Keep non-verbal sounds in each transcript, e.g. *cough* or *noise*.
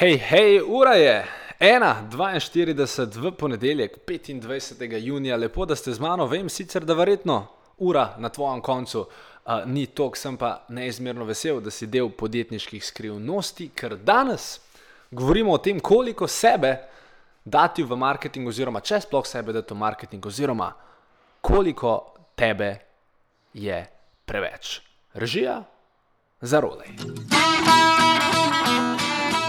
Hej, hej, ura je 1:42 v ponedeljek, 25. junija, lepo, da ste z mano. Vem sicer, da verjetno ura na tvojem koncu uh, ni tok, sem pa neizmerno vesel, da si del podjetniških skrivnosti, ker danes govorimo o tem, koliko sebe dati v marketing, oziroma če sploh sebe dati v marketing, oziroma koliko tebe je preveč. Režija za rolej.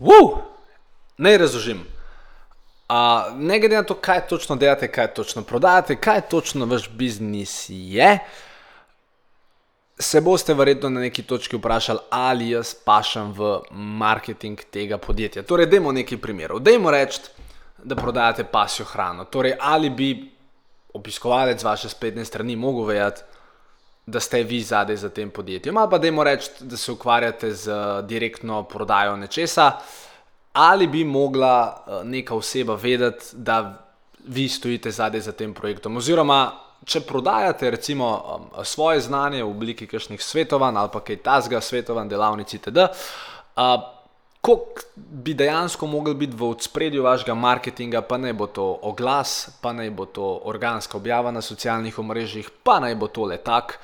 Uf, naj razložim. Uh, ne glede na to, kaj točno delate, kaj točno prodajate, kaj točno vaš biznis je, se boste verjetno na neki točki vprašali, ali jaz pašem v marketing tega podjetja. Torej, dajmo nekaj primerov. Dajmo reči, da prodajate pasjo hrano. Torej, ali bi obiskovalec vaše spletne strani mogel vedeti, da ste vi zadaj za tem podjetjem, ali pa dajmo reči, da se ukvarjate z direktno prodajo nečesa, ali bi mogla eh, neka oseba vedeti, da vi stojite zadaj za tem projektom. Oziroma, če prodajate recimo um, svoje znanje v obliki kakšnih svetovanj ali pa kaj tasga, svetovanj, delavnic itd. Kako bi dejansko mogel biti v spredju vašega marketinga, pa naj bo to oglas, pa naj bo to organska objava na socialnih omrežjih, pa naj bo to letak.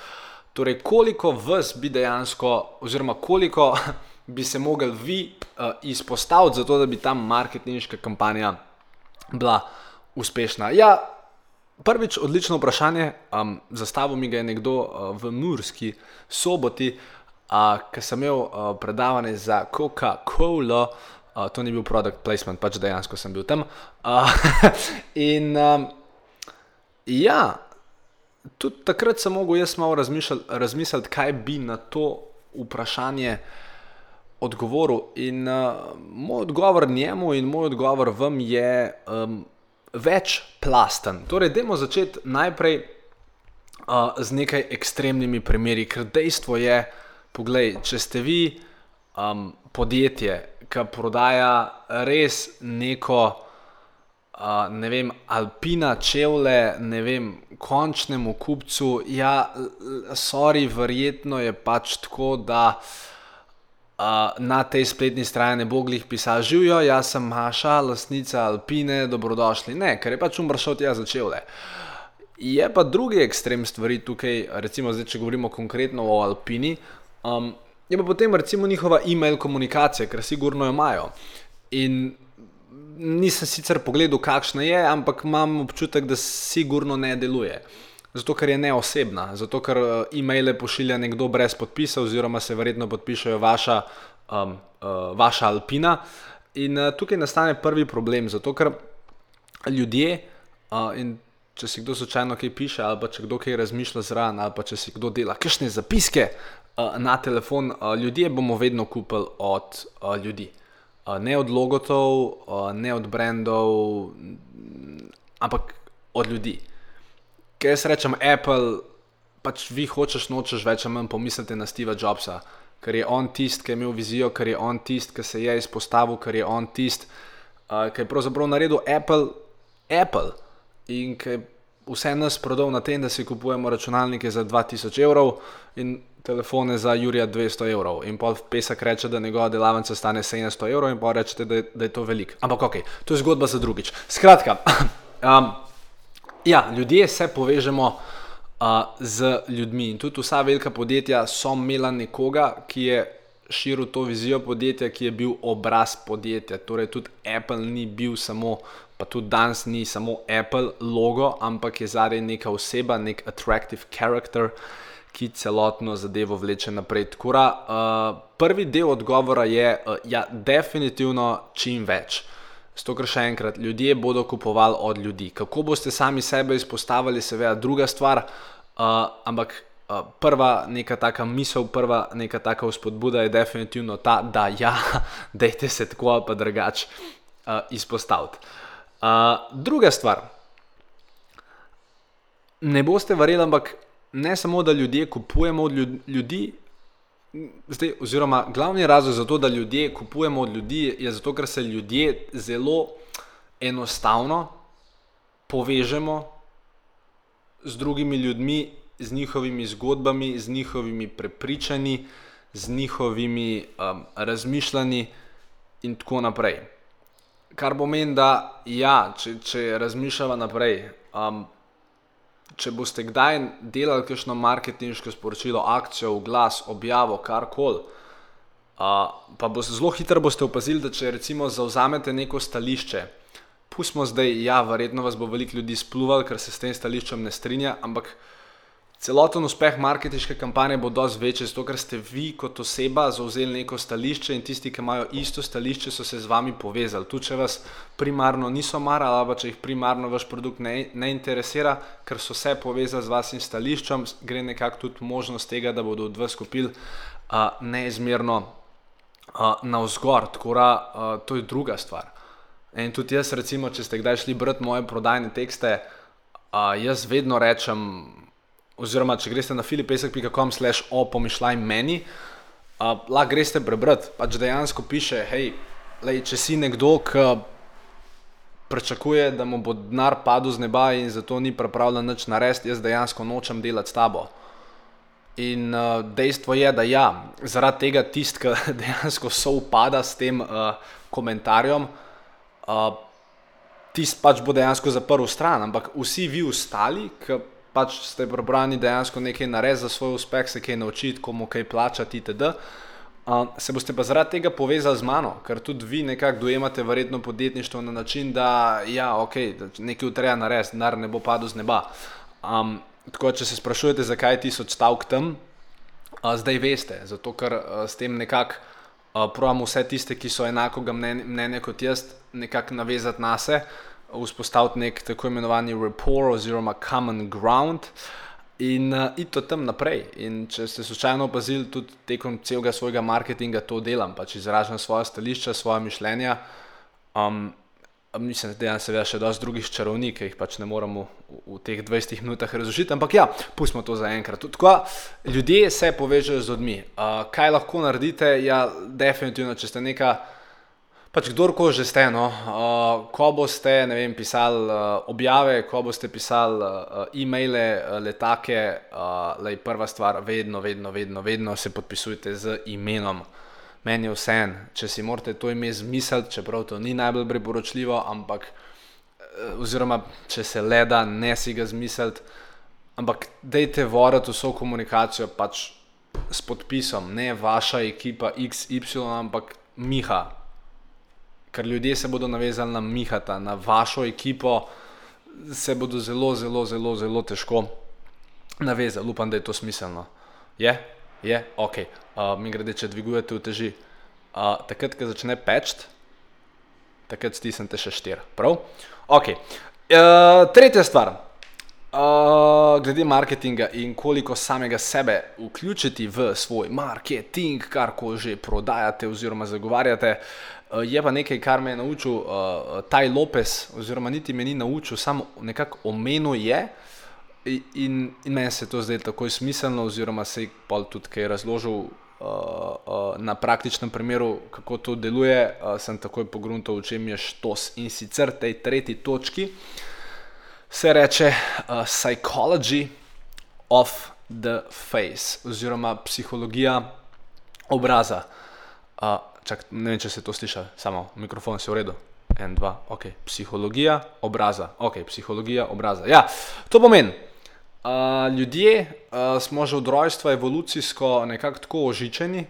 Torej, koliko vas bi dejansko, oziroma koliko *laughs* bi se mogli vi uh, izpostaviti, zato da bi ta marketinška kampanja bila uspešna? Ja, prvič, odlično vprašanje. Um, zastavil mi ga je nekdo uh, v Murski soboti. Uh, Ker sem imel uh, predavanje za Coca-Cola, uh, to ni bil product placement, pač dejansko sem bil tam. Uh, *laughs* in um, ja, tudi takrat sem mogel jaz malo razmišljati, kaj bi na to vprašanje odgovoril. In uh, moj odgovor njemu in moj odgovor vam je um, večplasten. Torej, dajmo začeti najprej uh, z nekaj ekstremnimi primeri, ker dejstvo je, da. Poglej, če ste vi um, podjetje, ki prodaja res neko, uh, ne vem, alpina čevlje, ne vem, končnemu kupcu, ja, sorry, verjetno je pač tako, da uh, na tej spletni strani ne bo glih pisal, živijo, jaz sem Maša, lastnica alpine, dobrodošli. Ne, ker je pač umršal tja za čevlje. Je pa drugi ekstrem stvari tukaj, recimo, zdaj, če govorimo konkretno o Alpini, Um, je pa potem recimo njihova e-mail komunikacija, ker sigurno jo imajo. In nisem sicer pogledal, kakšna je, ampak imam občutek, da sigurno ne deluje. Zato, ker je neosebna, zato, ker uh, e-maile pošilja nekdo brez podpisa, oziroma se verjetno podpišajo vaša, um, uh, vaša Alpina. In uh, tukaj nastane prvi problem, zato ker ljudje, uh, in če si kdo slučajno kaj piše, ali pa če kdo kaj razmišlja zraven, ali pa če si kdo dela kakšne zapiske, na telefon, uh, ljudje bomo vedno kupili od uh, ljudi. Ne od logotov, ne od brendov, ampak od ljudi. Ker jaz rečem, Apple, pač vi hočeš, nočeš več ali manj pomisliti na Steva Jobsa, ker je on tisti, ki je imel vizijo, ker je on tisti, ki se je izpostavil, ker je on tisti, ki je pravzaprav naredil Apple, Apple in ki je vse nas prodal na tem, da si kupujemo računalnike za 2000 evrov in telefone za Jurija 200 evrov. In pa pesek reče, da njegova delavnica stane 700 evrov, in pa rečete, da, da je to veliko. Ampak ok, to je zgodba za drugič. Skratka, *clears throat* um, ja, ljudje se povežemo. Uh, z ljudmi. In tudi vsa velika podjetja so imela nekoga, ki je širil to vizijo podjetja, ki je bil obraz podjetja. Torej, tudi Apple ni bil samo, pa tudi danes ni samo Apple logo, ampak je zadaj neka oseba, nek attractive character, ki celotno zadevo vleče naprej. Tkura, uh, prvi del odgovora je, uh, ja, definitivno čim več. Zato, ker še enkrat, ljudje bodo kupovali od ljudi. Kako boste sami sebe izpostavili, seveda, druga stvar, uh, ampak Uh, prva neka taka misel, prva neka taka vzpodbuda je definitivno ta, da ja, *laughs* dejte se tako ali pa drugače uh, izpostaviti. Druga stvar. Ne boste verjeli, ampak ne samo, da ljudje kupujemo od ljudi, zdaj, oziroma glavni razlog za to, da ljudje kupujemo od ljudi, je zato, ker se ljudje zelo enostavno povežemo z drugimi ljudmi, z njihovimi zgodbami, z njihovimi prepričanji, z njihovimi um, razmišljanji in tako naprej. Kar pomeni, da ja, če, če razmišljamo naprej. Um, če boste kdaj delali kakšno marketinško sporočilo, akcijo, glas, objavo, karkoli, uh, pa boste zelo hitro boste opazili, da če recimo zauzamete neko stališče, pustimo zdaj, ja, verjetno vas bo veliko ljudi spluval, ker se s tem stališčem ne strinja, ampak celoten uspeh marketinške kampanje bo dosti večji, zato ker ste vi kot oseba zauzeli neko stališče in tisti, ki imajo isto stališče, so se z vami povezali. Tudi če vas primarno niso marali, ali če jih primarno vaš produkt ne, ne interesira, ker so se povezali z vašim stališčem, gre nekako tudi možnost tega, da bodo od vas kupili uh, neizmerno uh, na vzgor. Tako da uh, to je druga stvar. In tudi jaz, recimo, če ste kdaj šli brati moje prodajne tekste, uh, jaz vedno rečem, oziroma če greste na filipesek.com slash o pomišljaj meni, uh, lahko greste prebrati, pač dejansko piše, hej, lej, če si nekdo, ki pričakuje, da mu bo denar padel z neba in zato ni pripravljen nič narediti, jaz dejansko nočem delati s tabo. In uh, dejstvo je, da ja, zaradi tega tist, ki *laughs* dejansko soupada s tem uh, komentarjem, uh, tist pač bo dejansko zaprl stran, ampak vsi vi ostali, ki pač ste prebrani dejansko nekaj narediti za svoj uspeh, se kaj naučiti, komu kaj plačati, itd. Uh, se boste pa zaradi tega povezali z mano, ker tudi vi nekako dojemate verjetno podjetništvo na način, da ja, ok, nekaj treba narediti, denar ne bo padel z neba. Um, tako, če se sprašujete, zakaj ti so stavk tam, uh, zdaj veste, zato ker uh, s tem nekako uh, pravimo vse tiste, ki so mnenja, mnenja kot jaz, nekako navezati na sebe vzpostaviti nek tako imenovani rapport oziroma common ground in uh, iti tam naprej. In če ste slučajno opazili, tudi tekom celega svojega marketinga to delam, pač izražam svoje stališča, svoje mišljenja. Um, Mislim, da je seveda še dosti drugih čarovnik, ki jih pač ne moremo v, v teh 20 minutah razložiti, ampak ja, pustimo to za enkrat. Tako, ljudje se povežejo z ljudmi. Uh, kaj lahko naredite? Ja, definitivno, če ste neka pač kdorkoli že ste, no, uh, ko boste vem, pisali uh, objave, ko boste pisali uh, e-maile, letake, uh, lej, prva stvar, vedno, vedno, vedno, vedno se podpisujte z imenom. Meni je vse en, če si morate to ime zmisliti, čeprav to ni najbolj priporočljivo, ampak uh, oziroma če se le da, ne si ga zmisliti, ampak dejte voditi vso komunikacijo pač s podpisom, ne vaša ekipa XY, ampak Miha, ker ljudje se bodo navezali na Mihata, na vašo ekipo, se bodo zelo, zelo, zelo, zelo težko navezali. Upam, da je to smiselno. Je, je, ok. Uh, mi grede, če dvigujete v teži. Uh, takrat, ko začne peč, takrat stisnete še štir. Prav? Ok. Uh, tretja stvar. Uh, glede marketinga in koliko samega sebe vključiti v svoj marketing, kar ko že prodajate oziroma zagovarjate. Uh, je pa nekaj, kar me je naučil uh, Taj Lopes, oziroma niti me ni naučil, samo nekako omenil je. In, in meni se to zdaj tako smiselno, oziroma se je pa tudi kaj razložil uh, uh, na praktičnem primeru, kako to deluje. Uh, sem takoj pogrunil, v čem je štos. In sicer tej tretji točki se reče uh, Psychology of the Face, oziroma psihologija obraza. Uh, čak, ne vem, če se to sliši, samo mikrofon je v redu. En, dva, ok. Psihologija obraza. Ok, psihologija obraza. Ja, to pomeni. Uh, ljudje uh, smo že od rojstva evolucijsko nekako tako ožičeni,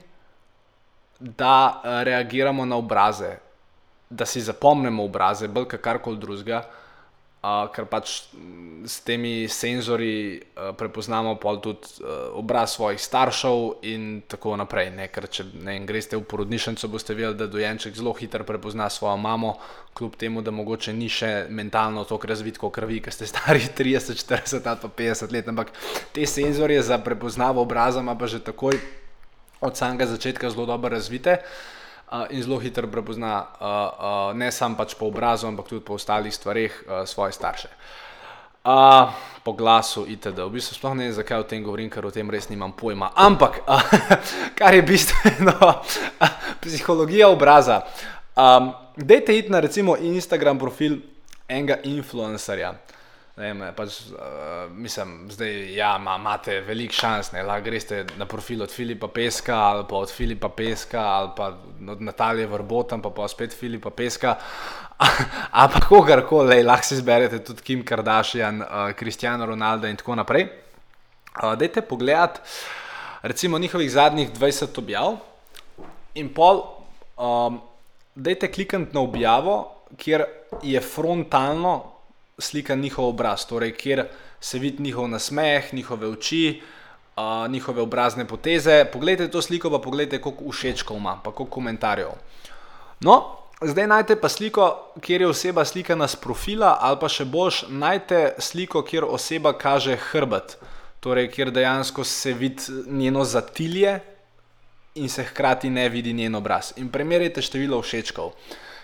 da uh, reagiramo na obraze, da si zapomnimo obraze, bolj kot karkoli drugega. uh, ker pač s temi senzori uh, prepoznamo tudi uh, obraz svojih staršev in tako naprej. Ne? Ker če ne, greste v porodnišnico, boste videli, da dojenček zelo hitro prepozna svojo mamo, kljub temu, da mogoče ni še mentalno tako razvit kot krvi, ki ste *laughs* stari 30, 40 ali pa 50 let. Ampak te senzorje za prepoznavo obraza ima pa že takoj od samega začetka zelo dobro razvite. Uh, in zelo hitro prepozna uh, uh, ne samo pač po obrazu, ampak tudi po ostalih stvareh uh, svoje starše. Uh, po glasu, itd. V bistvu sploh ne vem, zakaj o tem govorim, ker o tem res nimam pojma. Ampak, uh, *laughs* kar je bistveno, uh, psihologija obraza. Um, dejte iti na recimo Instagram profil enega influencerja. Vem, pač, uh, mislim, da ja, imate veliko šans, da lahko greste na profil od Filipa Peska ali pa od Filipa Peska ali pa od Natalije Vrbota, pa pa spet Filipa Peska. *laughs* Pa kogarkoli, lahko si izberete tudi Kim Kardashian, Kristijana uh, Ronalda in tako naprej. Uh, dajte pogledat, recimo, njihovih zadnjih 20 objav in pol, um, dajte klikniti na objavo, kjer je frontalno slika njihov obraz, torej kjer se vidi njihov nasmeh, njihove oči, uh, njihove obrazne poteze. Poglejte to sliko, pa poglejte, koliko všečkov ima, pa koliko komentarjev. No, zdaj najdete pa sliko, kjer je oseba slikana z profila, ali pa še boljš, najdete sliko, kjer oseba kaže hrbet, torej kjer dejansko se vidi njeno zatilje. In se hkrati ne vidi njen obraz. In primerjajte število všečkov.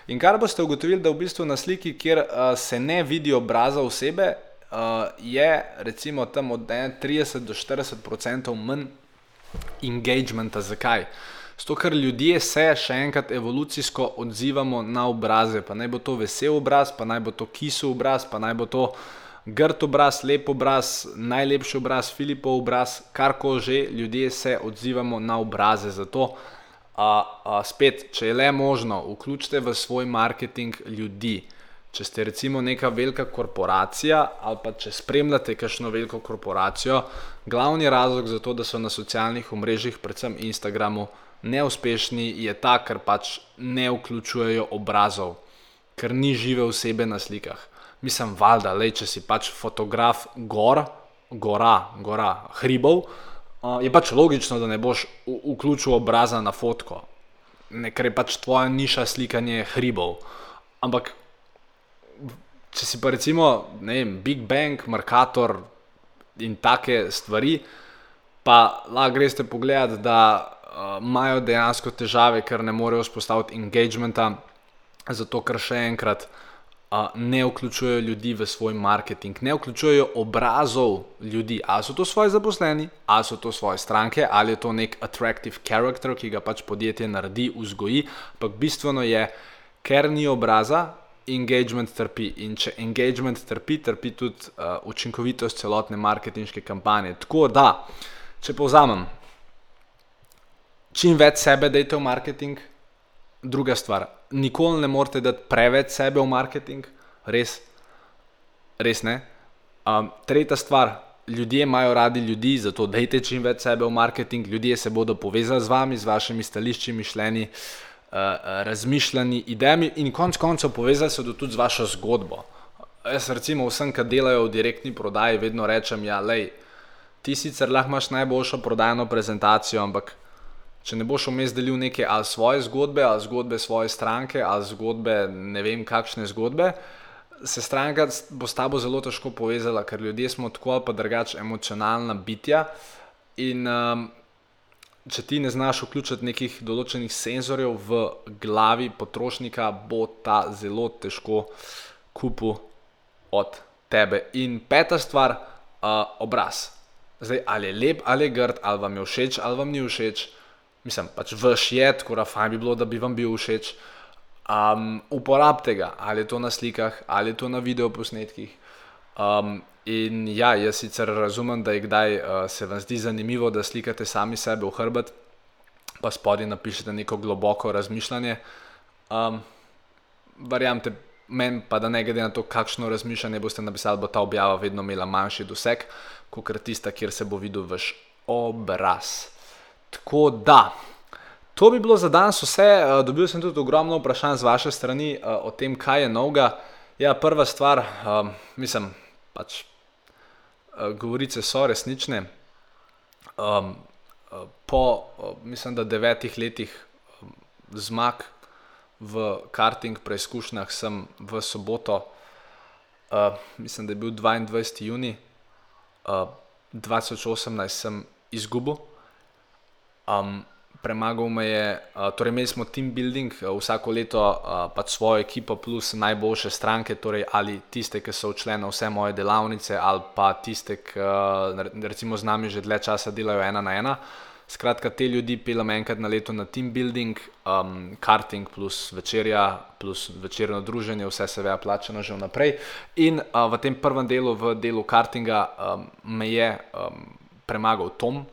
In kar boste ugotovili, da v bistvu na sliki, kjer uh, se ne vidi obraza osebe, uh, je recimo tam od 30 do 40 odstotkov manj engagementa. Zakaj? Zato, ker ljudje se še enkrat evolucijsko odzivamo na obraze, pa naj bo to vesel obraz, pa naj bo to kisel obraz, pa naj bo to grd obraz, lep obraz, najlepši obraz, Filipov obraz, karkoli že, ljudje se odzivamo na obraze. Zato spet, če je le možno, vključite v svoj marketing ljudi. Če ste recimo neka velika korporacija ali pa če spremljate kakšno veliko korporacijo, glavni razlog za to, da so na socialnih omrežjih, predvsem Instagramu, neuspešni, je ta, ker pač ne vključujejo obrazov, ker ni žive osebe na slikah. Mislim, valjda, le če si pač fotograf gor, gora, gora, hribov je pač logično, da ne boš vključil obraza na fotko, ne, ker je pač tvoja niša slikanje hribov. Ampak, če si pa recimo, ne vem, Big Bang, Markator in take stvari, pa lahko greste pogledat, da uh, imajo dejansko težave, ker ne morejo vzpostaviti engagementa, zato ker še enkrat ne vključujejo ljudi v svoj marketing, ne vključujejo obrazov ljudi, ali so to svoje zaposleni, ali so to svoje stranke, ali je to nek attractive character, ki ga pač podjetje naredi, vzgoji. Ampak bistveno je, ker ni obraza, engagement trpi. In če engagement trpi, trpi tudi uh, učinkovitost celotne marketinške kampanje. Tako da, če povzamem, čim več sebe dajte v marketing, druga stvar nikoli ne morete dati preveč sebe v marketing, res, res ne. Um, tretja stvar, ljudje imajo radi ljudi, zato dajte čim več sebe v marketing, ljudje se bodo povezali z vami, z vašimi stališči, mišljenji, uh, razmišljanji, idejami in konec koncev povezali se tudi z vašo zgodbo. Jaz recimo vsem, ki delajo v direktni prodaji, vedno rečem, ja, lej, ti sicer lahko imaš najboljšo prodajno prezentacijo, ampak če ne boš vmes delil neke ali svoje zgodbe, ali zgodbe svoje stranke, ali zgodbe ne vem kakšne zgodbe, se stranka bo s tabo zelo težko povezala, ker ljudje smo tako ali pa drugače emocionalna bitja. In um, če ti ne znaš vključiti nekih določenih senzorjev v glavi potrošnika, bo ta zelo težko kupil od tebe. In peta stvar, uh, obraz. Zdaj, ali je lep, ali je grd, ali vam je všeč, ali vam ni všeč mislim, pač vaš je, tako da fajn bi bilo, da bi vam bil všeč. Um, uporabite ga, ali je to na slikah, ali je to na videoposnetkih. Um, in ja, jaz sicer razumem, da je kdaj uh, se vam zdi zanimivo, da slikate sami sebe v hrbet, pa spodaj napišete neko globoko razmišljanje. Um, Verjamete, meni pa da ne glede na to, kakšno razmišljanje boste napisali, bo ta objava vedno imela manjši doseg, kot tista, kjer se bo videl vaš obraz. Tako da, to bi bilo za danes vse. Eh, dobil sem tudi ogromno vprašanj z vaše strani eh, o tem, kaj je novega. Ja, prva stvar, um, mislim, pač uh, govorice so resnične. Um, po, mislim, da devetih letih um, zmag v karting preizkušnjah sem v soboto, uh, mislim, da je bil 22. juni uh, 2018, sem izgubil. Um, premagal me je, uh, torej imeli smo team building, uh, vsako leto uh, pač svojo ekipo plus najboljše stranke, torej ali tiste, ki so odšle na vse moje delavnice, ali pa tiste, ki uh, recimo z nami že dlje časa delajo ena na ena. Skratka, te ljudi pelem enkrat na leto na team building, um, karting plus večerja, plus večerno druženje, vse se veja plačano že vnaprej. In uh, v tem prvem delu, v delu kartinga, um, me je um, premagal Tom,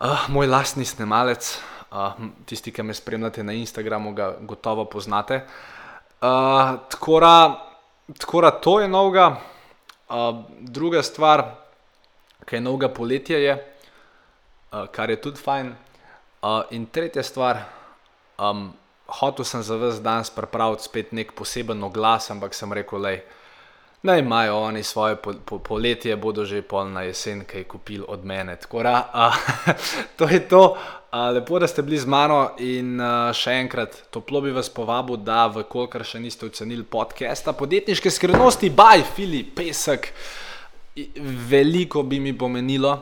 Uh, moj lastni snemalec, uh, tisti, ki me spremljate na Instagramu, ga gotovo poznate. Uh, tako da to je novega. Uh, druga stvar, ki je novega poletja, je, uh, kar je tudi fajn. Uh, in tretja stvar, um, hotel sem za vse danes pripraviti spet nek poseben oglas, ampak sem rekel, da Naj imajo oni svoje po, po, poletje, bodo že pol na jesen, kaj kupili od mene. Da, a, *laughs* to je to. A, lepo, da ste bili z mano in a, še enkrat toplo bi vas povabil, da v kolikor še niste ocenili podcasta Podjetniške skrivnosti, baj, Filip, pesek. Veliko bi mi pomenilo,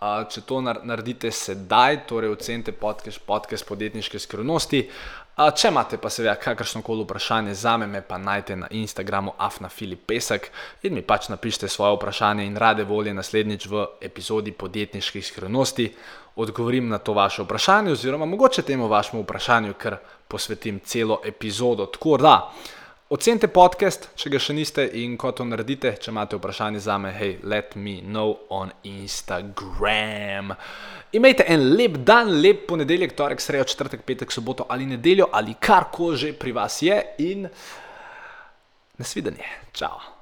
a, če to naredite sedaj, torej ocenite podcast, podcast Podjetniške skrivnosti. Če imate pa seveda kakršno koli vprašanje za me, me pa najdete na Instagramu afnafilipesek in mi pač napišite svoje vprašanje in rade volje naslednjič v epizodi podjetniških skrivnosti odgovorim na to vaše vprašanje oziroma mogoče temu vašemu vprašanju, ker posvetim celo epizodo. Tako da. Ocenite podcast, če ga še niste in ko to naredite, če imate vprašanje za me, hej, let me know on Instagram. Imejte en lep dan, lep ponedeljek, torek, sredo, četrtek, petek, soboto ali nedeljo ali kar koli že pri vas je in nasvidenje. Ciao.